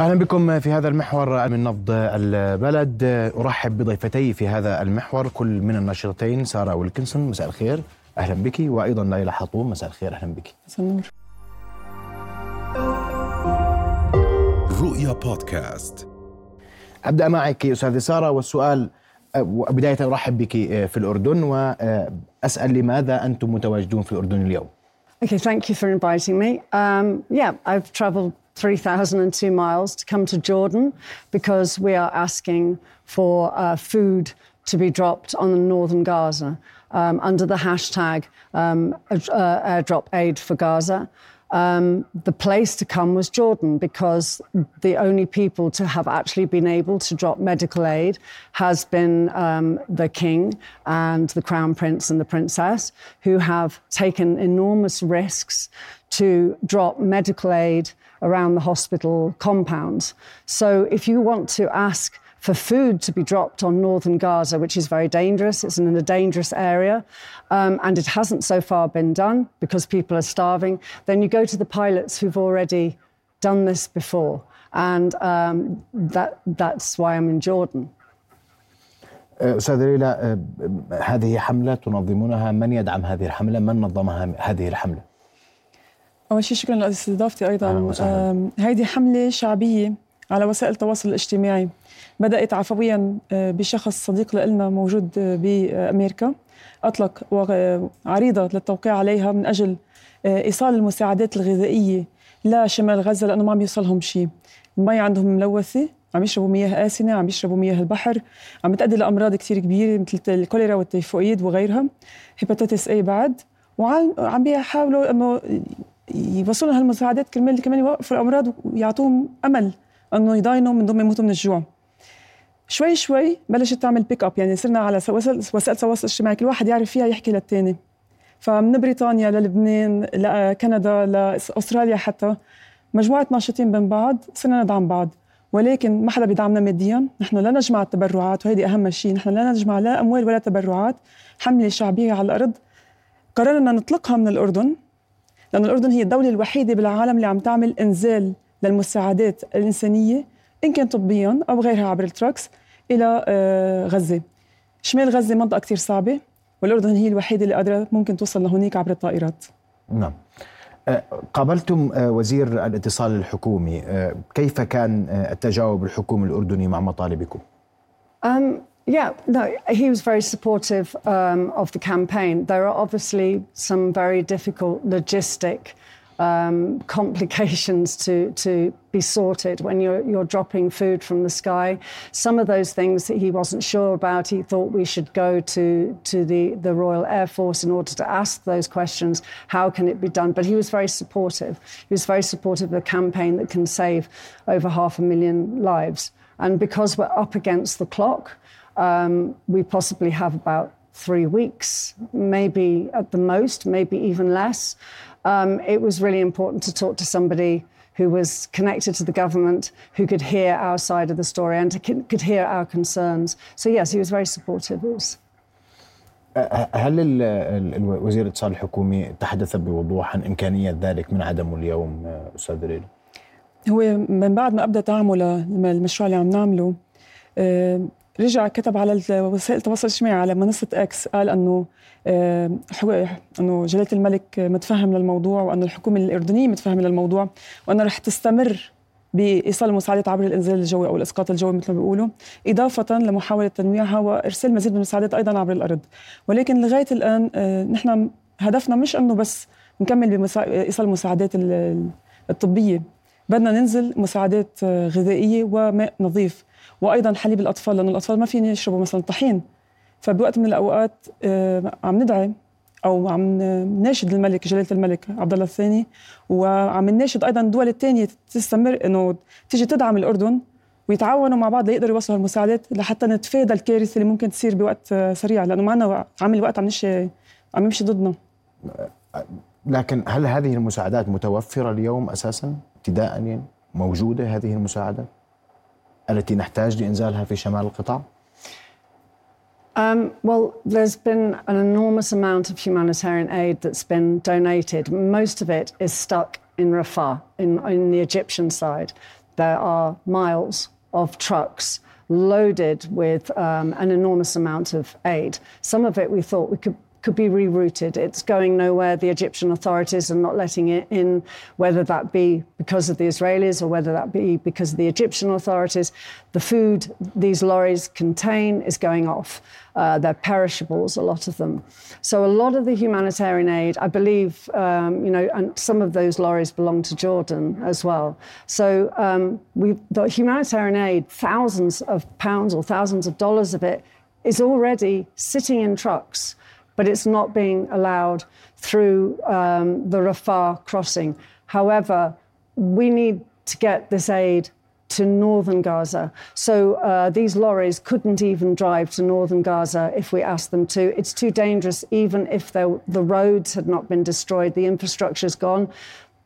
أهلا بكم في هذا المحور من نبض البلد. أرحب بضيفتي في هذا المحور كل من الناشطتين سارة ويلكنسون. مساء الخير. أهلا بك. وأيضا ليلى حطوم مساء الخير. أهلا بك. مساء النور. رؤيا بودكاست. أبدأ معك أستاذة سارة والسؤال بداية أرحب بك في الأردن واسال لماذا أنتم متواجدون في الأردن اليوم؟ Okay, thank you for inviting me. Um, yeah, I've traveled 3,002 miles to come to Jordan because we are asking for uh, food to be dropped on the northern Gaza um, under the hashtag um, uh, airdrop aid for Gaza. Um, the place to come was Jordan because the only people to have actually been able to drop medical aid has been um, the king and the crown prince and the princess, who have taken enormous risks to drop medical aid around the hospital compounds. So if you want to ask for food to be dropped on northern Gaza, which is very dangerous. It's in a dangerous area, um, and it hasn't so far been done because people are starving. Then you go to the pilots who've already done this before, and um, that, that's why I'm in Jordan. أستاذ ليلى هذه حملة تنظمونها من يدعم هذه الحملة من نظمها هذه الحملة أول شيء شكرا لاستضافتي أيضا. هذه حملة شعبية على وسائل التواصل الاجتماعي. بدأت عفويا بشخص صديق لنا موجود بأمريكا. أطلق عريضة للتوقيع عليها من أجل إيصال المساعدات الغذائية لشمال غزة لأنه ما عم يوصلهم شيء المي عندهم ملوثة عم يشربوا مياه آسنة عم يشربوا مياه البحر عم تؤدي لأمراض كثير كبيرة مثل الكوليرا والتيفوئيد وغيرها hepatitis A بعد. وعم بيحاولوا إنه يوصلوا هالمساعدات كرمال كمان يوقفوا الأمراض ويعطوهم أمل إنه يضاينوا من دون ما يموتوا من الجوع. شوي شوي بلشت تعمل pick up يعني صرنا على وسائل التواصل الاجتماعي كل واحد يعرف فيها يحكي للثاني فمن بريطانيا للبنان لكندا لاستراليا حتى مجموعة ناشطين بين بعض صرنا ندعم بعض. ولكن ما حدا بيدعمنا ماديا. نحن لا نجمع التبرعات وهيدي أهم شيء نحن لا نجمع لا أموال ولا تبرعات. حملة شعبية على الأرض. قررنا نطلقها من الأردن. لأن الأردن هي الدولة الوحيدة بالعالم اللي عم تعمل إنزال للمساعدات الإنسانية إن كان طبيا أو غيرها عبر التراكس إلى غزة. شمال غزة منطقة كثير صعبة والأردن هي الوحيدة اللي قادرة ممكن توصل لهونيك عبر الطائرات. نعم. قابلتم وزير الاتصال الحكومي. كيف كان التجاوب الحكومي الأردني مع مطالبكم؟ Yeah, no, he was very supportive um, of the campaign. There are obviously some very difficult logistic um, complications to, to be sorted when you're, you're dropping food from the sky. Some of those things that he wasn't sure about, he thought we should go to, to the, the Royal Air Force in order to ask those questions. How can it be done? But he was very supportive. He was very supportive of a campaign that can save over half a million lives. And because we're up against the clock, um, we possibly have about three weeks, maybe at the most, maybe even less. Um, it was really important to talk to somebody who was connected to the government, who could hear our side of the story and could hear our concerns. So, yes, he was very supportive. Was... هل الوزير الاتصال الحكومي تحدث بوضوح عن امكانيه ذلك من عدمه اليوم استاذ ليلى؟ هو من بعد ما ابدا تعامله المشروع اللي عم نعمله رجع كتب على وسائل التواصل الاجتماعي على منصة إكس قال إنه آه إنه جلالة الملك متفهم للموضوع وان الحكومة الأردنية متفهمة للموضوع وانها رح تستمر بإيصال المساعدات عبر الإنزال الجوي أو الإسقاط الجوي مثل ما بيقولوا إضافة لمحاولة تنويعها وإرسال مزيد من المساعدات أيضا عبر الأرض. ولكن لغاية الآن آه نحن هدفنا مش إنه بس نكمل بايصال المساعدات الطبية. بدنا ننزل مساعدات غذائية وماء نظيف. وأيضا حليب الأطفال لأنه الأطفال ما فين يشربوا مثلا طحين. فبوقت من الأوقات عم ندعي أو عم ناشد الملك جلالة الملك عبد الله الثاني. وعم نناشد أيضا الدول الثانية تستمر إنه تيجي تدعم الأردن ويتعاونوا مع بعض ليقدروا يوصلوا المساعدات لحتى نتفادى الكارثة اللي ممكن تصير بوقت سريع. لأنه معنا عامل الوقت عم نمشي عم يمشي ضدنا. لكن هل هذه المساعدات متوفرة اليوم أساسا؟ ابتداء يعني موجوده هذه المساعدات التي نحتاج لإنزالها في شمال القطاع؟ Um, well, there's been an enormous amount of humanitarian aid that's been donated. Most of it is stuck in Rafah, in, in the Egyptian side. there are miles of trucks loaded with um, an enormous amount of aid. Some of it we thought we could could be rerouted. It's going nowhere. The Egyptian authorities are not letting it in, whether that be because of the Israelis or whether that be because of the Egyptian authorities. The food these lorries contain is going off. Uh, they're perishables, a lot of them. So a lot of the humanitarian aid, I believe, um, you know, and some of those lorries belong to Jordan as well. So um, we, the humanitarian aid, thousands of pounds or thousands of dollars of it, is already sitting in trucks but it's not being allowed through um, the Rafah crossing. However, we need to get this aid to northern Gaza. So uh, these lorries couldn't even drive to northern Gaza if we asked them to. It's too dangerous, even if the roads had not been destroyed, the infrastructure's gone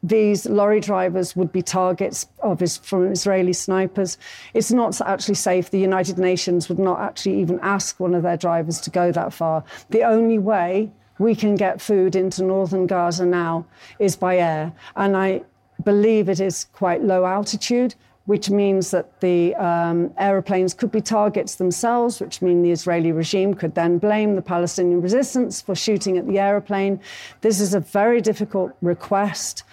these lorry drivers would be targets of his, from Israeli snipers. It's not actually safe. The United Nations would not actually even ask one of their drivers to go that far. The only way we can get food into northern Gaza now is by air. And I believe it is quite low altitude, which means that the um, aeroplanes could be targets themselves, which means the Israeli regime could then blame the Palestinian resistance for shooting at the aeroplane. This is a very difficult request.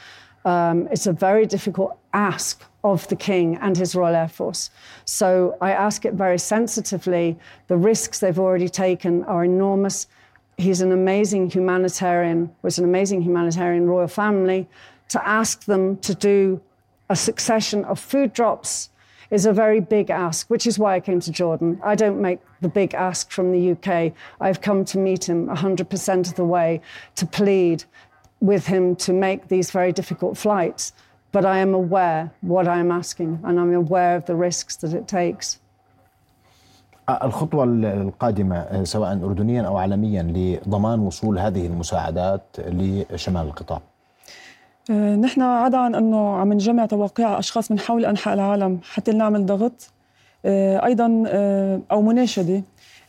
Um, it's a very difficult ask of the King and his Royal Air Force. So I ask it very sensitively. The risks they've already taken are enormous. He's an amazing humanitarian, was an amazing humanitarian royal family. To ask them to do a succession of food drops is a very big ask, which is why I came to Jordan. I don't make the big ask from the UK. I've come to meet him 100% of the way to plead with him to make these very difficult flights. But I am aware what I am asking, and I'm aware of the risks that it takes. الخطوة القادمة سواء أردنيا أو عالميا لضمان وصول هذه المساعدات لشمال القطاع نحن عدا عن أنه عم نجمع توقيع أشخاص من حول أنحاء العالم حتى نعمل ضغط أيضا أو مناشدة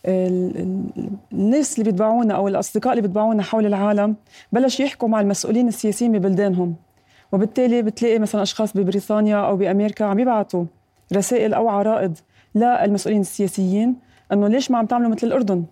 الناس اللي بيتبعونا أو الأصدقاء اللي بيتبعونا حول العالم بلش يحكوا مع المسؤولين السياسيين ببلدانهم وبالتالي بتلاقي مثلا أشخاص ببريطانيا أو بأمريكا عم يبعثوا رسائل أو عرائض للمسؤولين السياسيين إنه ليش ما عم تعملوا مثل الأردن؟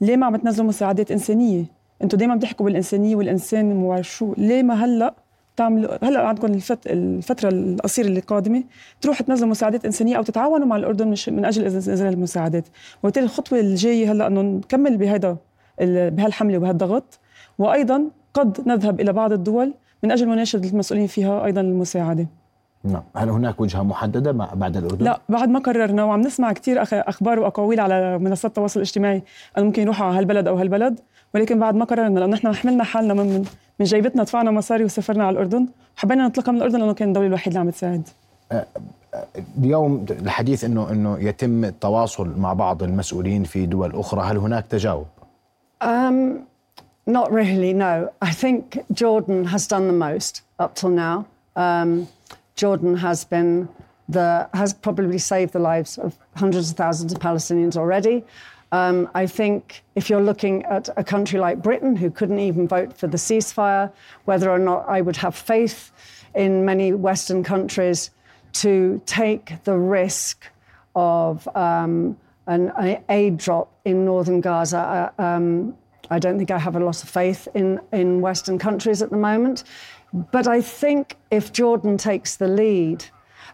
ليه ما عم تنزلوا مساعدات إنسانية؟ أنتم دائما بتحكوا بالإنسانية والإنسان وشو ليه ما هلأ تعملوا هلأ عندكم الفت... الفترة القصيرة اللي قادمه تروح تنزلوا مساعدات إنسانية أو تتعاونوا مع الأردن مش من أجل انزال المساعدات. وبالتالي الخطوة الجاية هلأ إنه نكمل بهذا بهالحملة وبهالضغط وأيضا قد نذهب إلى بعض الدول من أجل مناشده المسؤولين فيها أيضا المساعدة. نعم. هل هناك وجهة محددة مع بعد الأردن؟ لا بعد ما قررنا وعم نسمع كثير أخبار وأقاويل على منصات التواصل الاجتماعي انه ممكن يروحوا على هالبلد أو هالبلد. ولكن بعد ما قررنا لأنه نحن حملنا حالنا من من جيبتنا دفعنا مصاري وسافرنا على الأردن وحبينا نطلقها من الأردن لأنه كان الدولة الوحيده اللي عم تساعد أه، أه، اليوم الحديث انه إنه يتم التواصل مع بعض المسؤولين في دول أخرى. هل هناك تجاوب؟ Um, not really no. I think Jordan has done the most up till now. Um, Jordan has been the has probably saved the lives of hundreds of thousands of Palestinians already. Um, I think if you're looking at a country like Britain, who couldn't even vote for the ceasefire, whether or not I would have faith in many Western countries to take the risk of um, an aid drop in northern Gaza. Uh, um, I don't think I have a lot of faith in, in Western countries at the moment. But I think if Jordan takes the lead,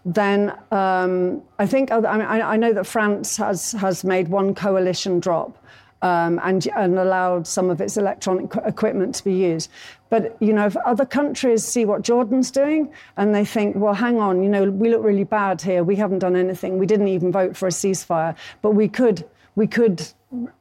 then um, I think I, mean, I, know that France has has made one coalition drop. Um, and, and, allowed some of its electronic equipment to be used. But you know, if other countries see what Jordan's doing and they think, well, hang on, you know, we look really bad here. We haven't done anything. We didn't even vote for a ceasefire, but we could, we could,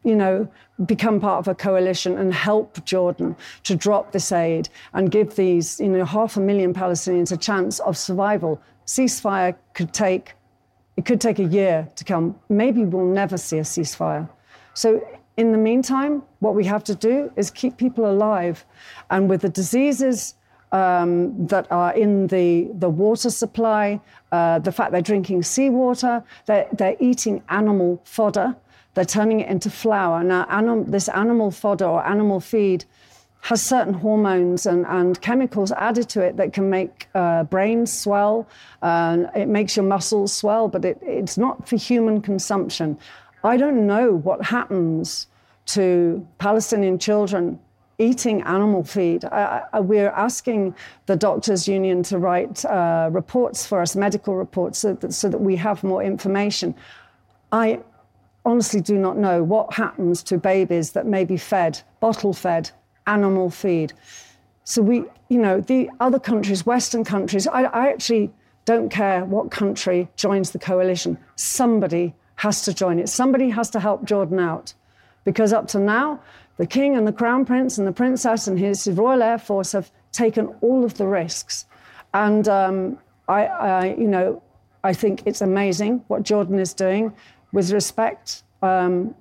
you know, become part of a coalition and help Jordan to drop this aid and give these, you know, half a million Palestinians a chance of survival ceasefire could take it could take a year to come. Maybe we'll never see a ceasefire. So in the meantime, what we have to do is keep people alive. And with the diseases um, that are in the, the water supply, uh, the fact they're drinking seawater, they're, they're eating animal fodder, they're turning it into flour. Now, anim- this animal fodder or animal feed has certain hormones and, and chemicals added to it that can make uh, brains swell. Uh, it makes your muscles swell, but it, it's not for human consumption. I don't know what happens to Palestinian children eating animal feed. I, I, we're asking the Doctors Union to write uh, reports for us, medical reports, so that, so that we have more information. I honestly do not know what happens to babies that may be fed, bottle fed, animal feed. So we, you know, the other countries, Western countries, I, I actually don't care what country joins the coalition. Somebody has to join it. Somebody has to help Jordan out. Because up to now, the king and the crown prince and the princess and his royal air force have taken all of the risks. And um, I, I, you know, I think it's amazing what Jordan is doing. With respect, um,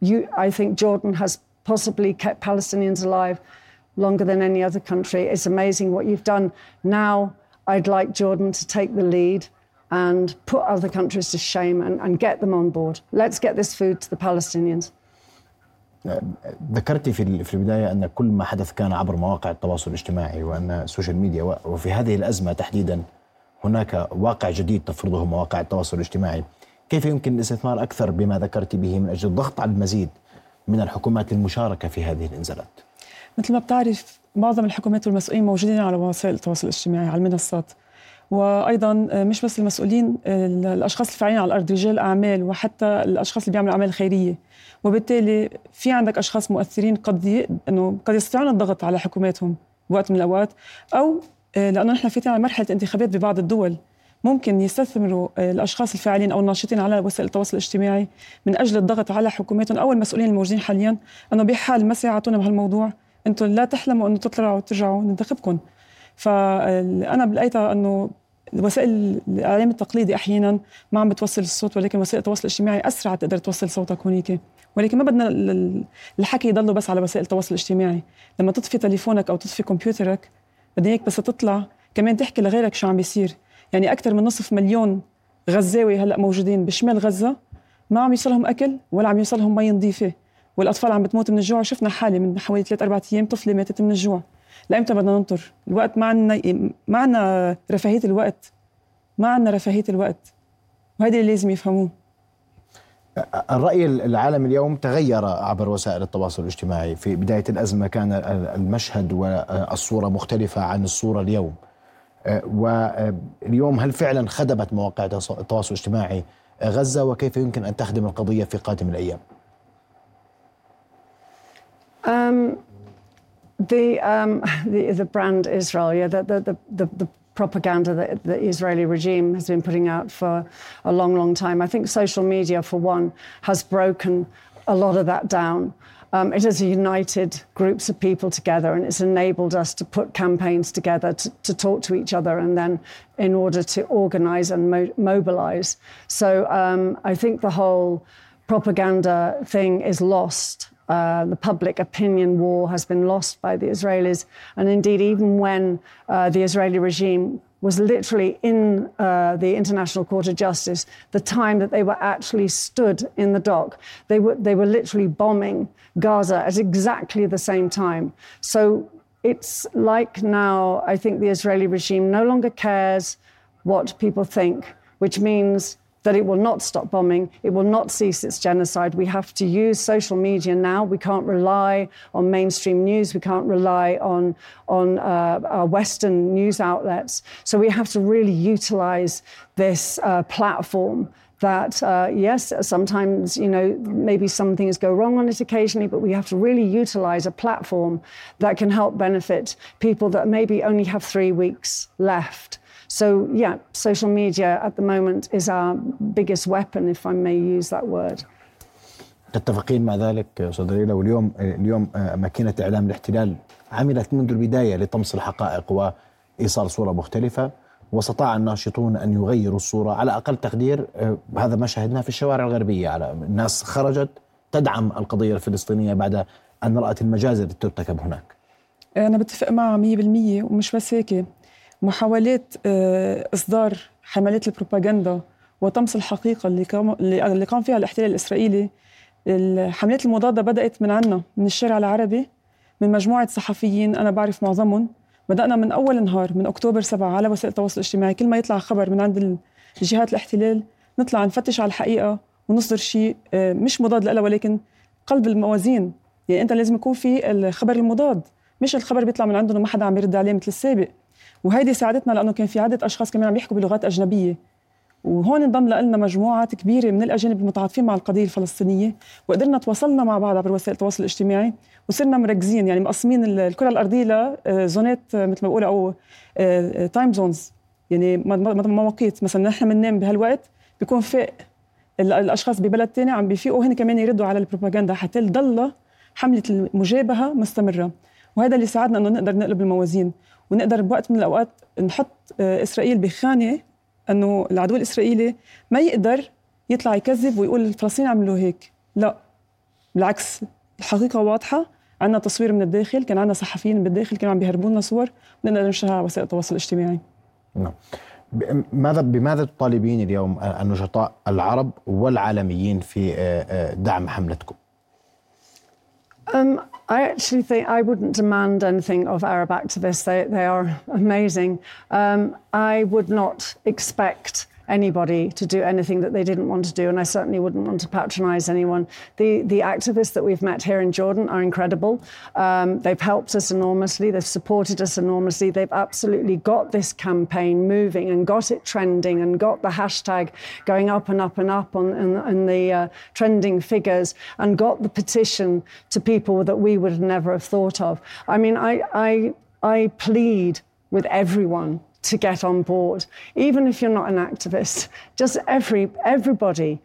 you, I think Jordan has possibly kept Palestinians alive longer than any other country. It's amazing what you've done. Now, I'd like Jordan to take the lead and put other countries to shame and, and get them on board. Let's get this food to the Palestinians. ذكرت في في البدايه ان كل ما حدث كان عبر مواقع التواصل الاجتماعي وان السوشيال ميديا وفي هذه الازمه تحديدا هناك واقع جديد تفرضه مواقع التواصل الاجتماعي كيف يمكن الاستثمار اكثر بما ذكرت به من اجل الضغط على المزيد من الحكومات المشاركة في هذه الانزالات مثل ما بتعرف معظم الحكومات والمسؤولين موجودين على وسائل التواصل الاجتماعي على المنصات. وأيضا آه، مش بس المسؤولين الأشخاص الفاعلين على الأرض رجال أعمال وحتى الأشخاص اللي بيعملوا أعمال خيرية. وبالتالي في عندك أشخاص مؤثرين قد إنه قد يستطيعون الضغط على حكوماتهم وقت من الأوقات أو آه، لأنه نحن فاتين على مرحلة انتخابات ببعض الدول. ممكن يستثمروا آه، الأشخاص الفاعلين أو الناشطين على وسائل التواصل الاجتماعي من أجل الضغط على حكوماتهم أو المسؤولين الموجودين حاليا. أنه بحال ما ساعدتونا بهالموضوع أنتم لا تحلموا أنه تطلعوا وترجعوا ننتخبكم. فانا بلقيتها أنه وسائل الإعلام التقليدي أحيانا ما عم بتوصل الصوت ولكن وسائل التواصل الاجتماعي أسرع تقدر توصل صوتك هونيك. ولكن ما بدنا الحكي يضله بس على وسائل التواصل الاجتماعي. لما تطفي تليفونك أو تطفي كمبيوترك بدي هيك بس تطلع كمان تحكي لغيرك شو عم بيصير. يعني أكثر من نصف مليون غزاوي هلأ موجودين بشمال غزة ما عم يوصلهم أكل ولا عم يوصلهم مي نظيفة. والأطفال عم بتموت من الجوع. شفنا حالة من حوالي ثلاث أربع أيام طفلة ماتت من الجوع. لأمتى بدنا ننطر؟ الوقت ما عندنا ما عندنا رفاهية الوقت. ما عندنا رفاهية الوقت. وهذا اللي لازم يفهموه. الرأي العالمي اليوم تغير عبر وسائل التواصل الاجتماعي. في بداية الأزمة كان المشهد والصورة مختلفة عن الصورة اليوم. واليوم هل فعلا خدمت مواقع التواصل الاجتماعي غزة وكيف يمكن أن تخدم القضية في قادم الأيام um, the, um, the, the brand Israel, yeah, the, the, the, the propaganda that the Israeli regime has been putting out for a long, long time. I think social media, for one, has broken a lot of that down. Um, it has united groups of people together and it's enabled us to put campaigns together to, to talk to each other and then in order to organize and mo- mobilize. So um, I think the whole propaganda thing is lost uh, the public opinion war has been lost by the Israelis. And indeed, even when uh, the Israeli regime was literally in uh, the International Court of Justice, the time that they were actually stood in the dock, they were, they were literally bombing Gaza at exactly the same time. So it's like now, I think the Israeli regime no longer cares what people think, which means that it will not stop bombing, it will not cease its genocide. We have to use social media now. We can't rely on mainstream news. We can't rely on, on uh, Western news outlets. So we have to really utilize this uh, platform that uh, yes sometimes you know maybe some things go wrong on it occasionally but we have to really utilize a platform that can help benefit people that maybe only have three weeks left so, yeah, social media at the moment is our biggest weapon, if I may use that word. تتفقين مع ذلك أستاذ ليلى واليوم اليوم ماكينة إعلام الاحتلال عملت منذ البداية لطمس الحقائق وإيصال صورة مختلفة واستطاع الناشطون أن يغيروا الصورة على أقل تقدير هذا ما شاهدناه في الشوارع الغربية على الناس خرجت تدعم القضية الفلسطينية بعد أن رأت المجازر التي ترتكب هناك. أنا بتفق معها 100% ومش بس هيك محاولات آه، إصدار حملات البروباغندا وطمس الحقيقة اللي اللي قام فيها الاحتلال الإسرائيلي. الحملات المضادة بدأت من عنا من الشارع العربي من مجموعة صحفيين أنا بعرف معظمهم. بدأنا من أول نهار من أكتوبر 7 على وسائل التواصل الاجتماعي. كل ما يطلع خبر من عند جهات الاحتلال نطلع نفتش على الحقيقة ونصدر شيء آه، مش مضاد لها ولكن قلب الموازين. يعني أنت لازم يكون في الخبر المضاد مش الخبر بيطلع من عندهم وما حدا عم يرد عليه مثل السابق. وهيدي ساعدتنا لأنه كان في عدة أشخاص كمان عم يحكوا بلغات أجنبية. وهون انضم لنا مجموعات كبيرة من الأجانب المتعاطفين مع القضية الفلسطينية وقدرنا تواصلنا مع بعض عبر وسائل التواصل الاجتماعي وصرنا مركزين يعني مقسمين الكرة الأرضية ل zoneات مثل ما بقول أو time آه، zones يعني مواقيت مثلا نحن بننام بهالوقت بيكون فاق الأشخاص ببلد تاني عم بيفيقوا هن كمان يردوا على البروباغندا حتى تضل حملة المجابهة مستمرة. وهذا اللي ساعدنا إنه نقدر نقلب الموازين ونقدر بوقت من الأوقات نحط آه، إسرائيل بخانة إنه العدو الإسرائيلي ما يقدر يطلع يكذب ويقول الفلسطينيين عملوا هيك. لا بالعكس الحقيقة واضحة عندنا تصوير من الداخل كان عندنا صحفيين بالداخل كانوا عم بيهربوا لنا صور ونقدر ننشرها على وسائل التواصل الاجتماعي. نعم. ماذا بماذا تطالبين اليوم النشطاء العرب والعالميين في آه، آه، دعم حملتكم؟ I actually think I wouldn't demand anything of Arab activists. They, they are amazing. Um, I would not expect anybody to do anything that they didn't want to do, and I certainly wouldn't want to patronise anyone. The the activists that we've met here in Jordan are incredible. Um, they've helped us enormously. They've supported us enormously. They've absolutely got this campaign moving and got it trending and got the hashtag going up and up and up on in the uh, trending figures and got the petition to people that we would never have thought of. I mean, I I I plead with everyone to get on board, even if you're not an activist. Just every everybody.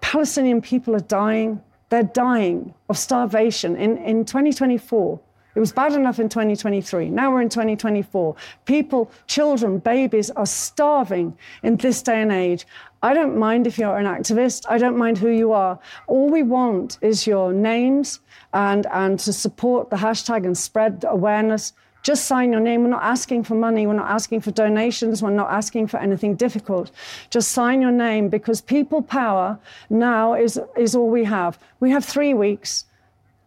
Palestinian people are dying. They're dying of starvation in, in 2024. It was bad enough in 2023. Now we're in 2024. People, children, babies are starving in this day and age. I don't mind if you're an activist. I don't mind who you are. All we want is your names and, and to support the hashtag and spread awareness just sign your name. We're not asking for money. We're not asking for donations. We're not asking for anything difficult. Just sign your name because people power now is, is all we have. We have three weeks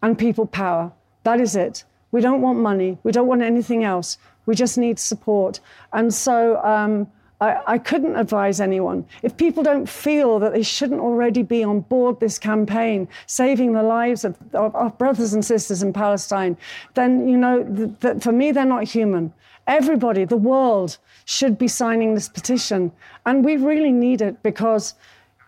and people power. That is it. We don't want money. We don't want anything else. We just need support. And so, um, I, I, couldn't advise anyone. If people don't feel that they shouldn't already be on board this campaign, saving the lives of, of, of brothers and sisters in Palestine, then, you know, th- th- for me, they're not human. Everybody, the world, should be signing this petition. And we really need it because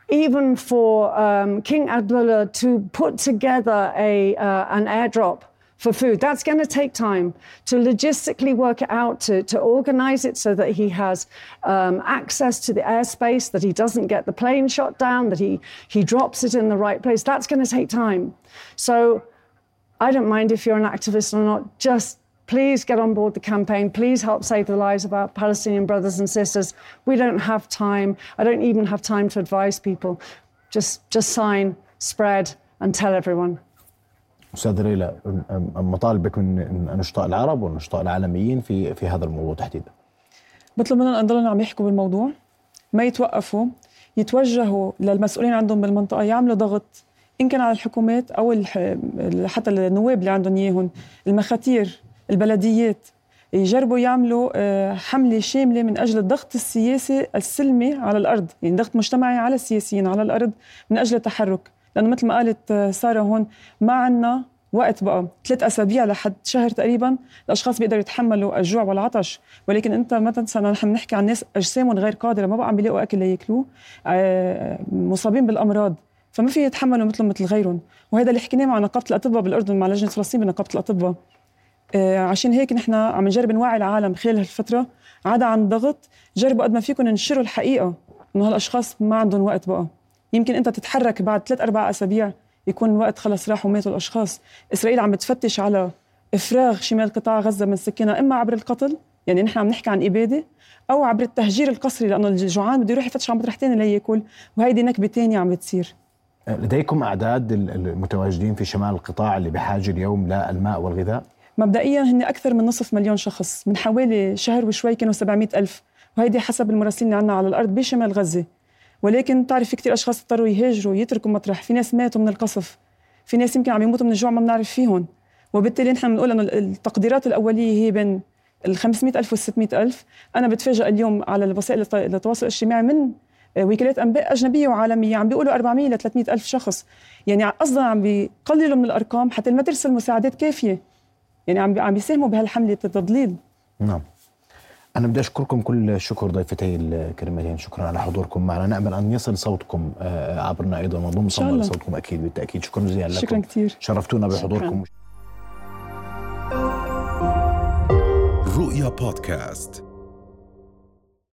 even for um, King Abdullah to put together a, uh, an airdrop for food. That's going to take time to logistically work it out, to, to organize it so that he has um, access to the airspace, that he doesn't get the plane shot down, that he, he drops it in the right place. That's going to take time. So I don't mind if you're an activist or not, just please get on board the campaign. Please help save the lives of our Palestinian brothers and sisters. We don't have time. I don't even have time to advise people. Just, just sign, spread, and tell everyone. أستاذ ليلى مطالبك من النشطاء العرب والنشطاء العالميين في في هذا الموضوع تحديدا؟ بطلب منهم يضلوا عم يحكوا بالموضوع ما يتوقفوا يتوجهوا للمسؤولين عندهم بالمنطقة يعملوا ضغط إن كان على الحكومات أو حتى النواب اللي عندهم إياهم المخاتير البلديات يجربوا يعملوا آه، حملة شاملة من أجل الضغط السياسي السلمي على الأرض يعني ضغط مجتمعي على السياسيين على الأرض من أجل التحرك. لأنه مثل ما قالت آه، سارة هون ما عندنا وقت بقى. ثلاث أسابيع لحد شهر تقريبا الأشخاص بيقدروا يتحملوا الجوع والعطش. ولكن أنت ما تنسى نحن بنحكي عن ناس اجسامهم غير قادرة ما بقى عم بيلاقوا أكل لياكلوه آه، مصابين بالأمراض. فما في يتحملوا مثلهم مثل غيرهم. وهذا اللي حكيناه مع نقابة الأطباء بالأردن مع لجنة فلسطين بنقابة الأطباء. آه، عشان هيك نحن عم نجرب نوعي العالم خلال هالفترة. عدا عن ضغط جربوا قد ما فيكم ننشروا الحقيقة إنه هالأشخاص ما عندهم وقت بقى. يمكن أنت تتحرك بعد ثلاث أربع أسابيع يكون الوقت خلص راح وماتوا الأشخاص. إسرائيل عم بتفتش على إفراغ شمال قطاع غزة من سكانها إما عبر القتل يعني نحن عم نحكي عن إبادة أو عبر التهجير القسري لأنه الجوعان بده يروح يفتش عن مطرح ثاني لياكل وهيدي نكبة ثانية عم بتصير. لديكم أعداد المتواجدين في شمال القطاع اللي بحاجه اليوم للماء والغذاء؟ مبدئيا هن أكثر من نصف مليون شخص من حوالي شهر وشوي كانوا 700 ألف وهيدي حسب المراسلين اللي عندنا على الأرض بشمال غزة. ولكن بتعرف في كثير أشخاص اضطروا يهاجروا يتركوا مطرح في ناس ماتوا من القصف. في ناس يمكن عم يموتوا من الجوع ما بنعرف فيهم. وبالتالي نحن بنقول إنه التقديرات الأولية هي بين ال 500 ألف وال 600 ألف. أنا بتفاجئ اليوم على وسائل التواصل الاجتماعي من وكالات أنباء أجنبية وعالمية. عم بيقولوا 400 ل 300 ألف شخص. يعني قصدا عم بيقللوا من الأرقام حتى ما ترسل مساعدات كافية. يعني عم عم بيساهموا بهالحملة التضليل. نعم. أنا بدي أشكركم كل الشكر ضيفتي الكريمتين شكرا على حضوركم معنا. نأمل أن يصل صوتكم آه، عبرنا أيضا ونضم صوتكم صوتكم أكيد بالتأكيد. شكرا جزيلا لكم. شكرا كثير شرفتونا بحضوركم. رؤيا بودكاست.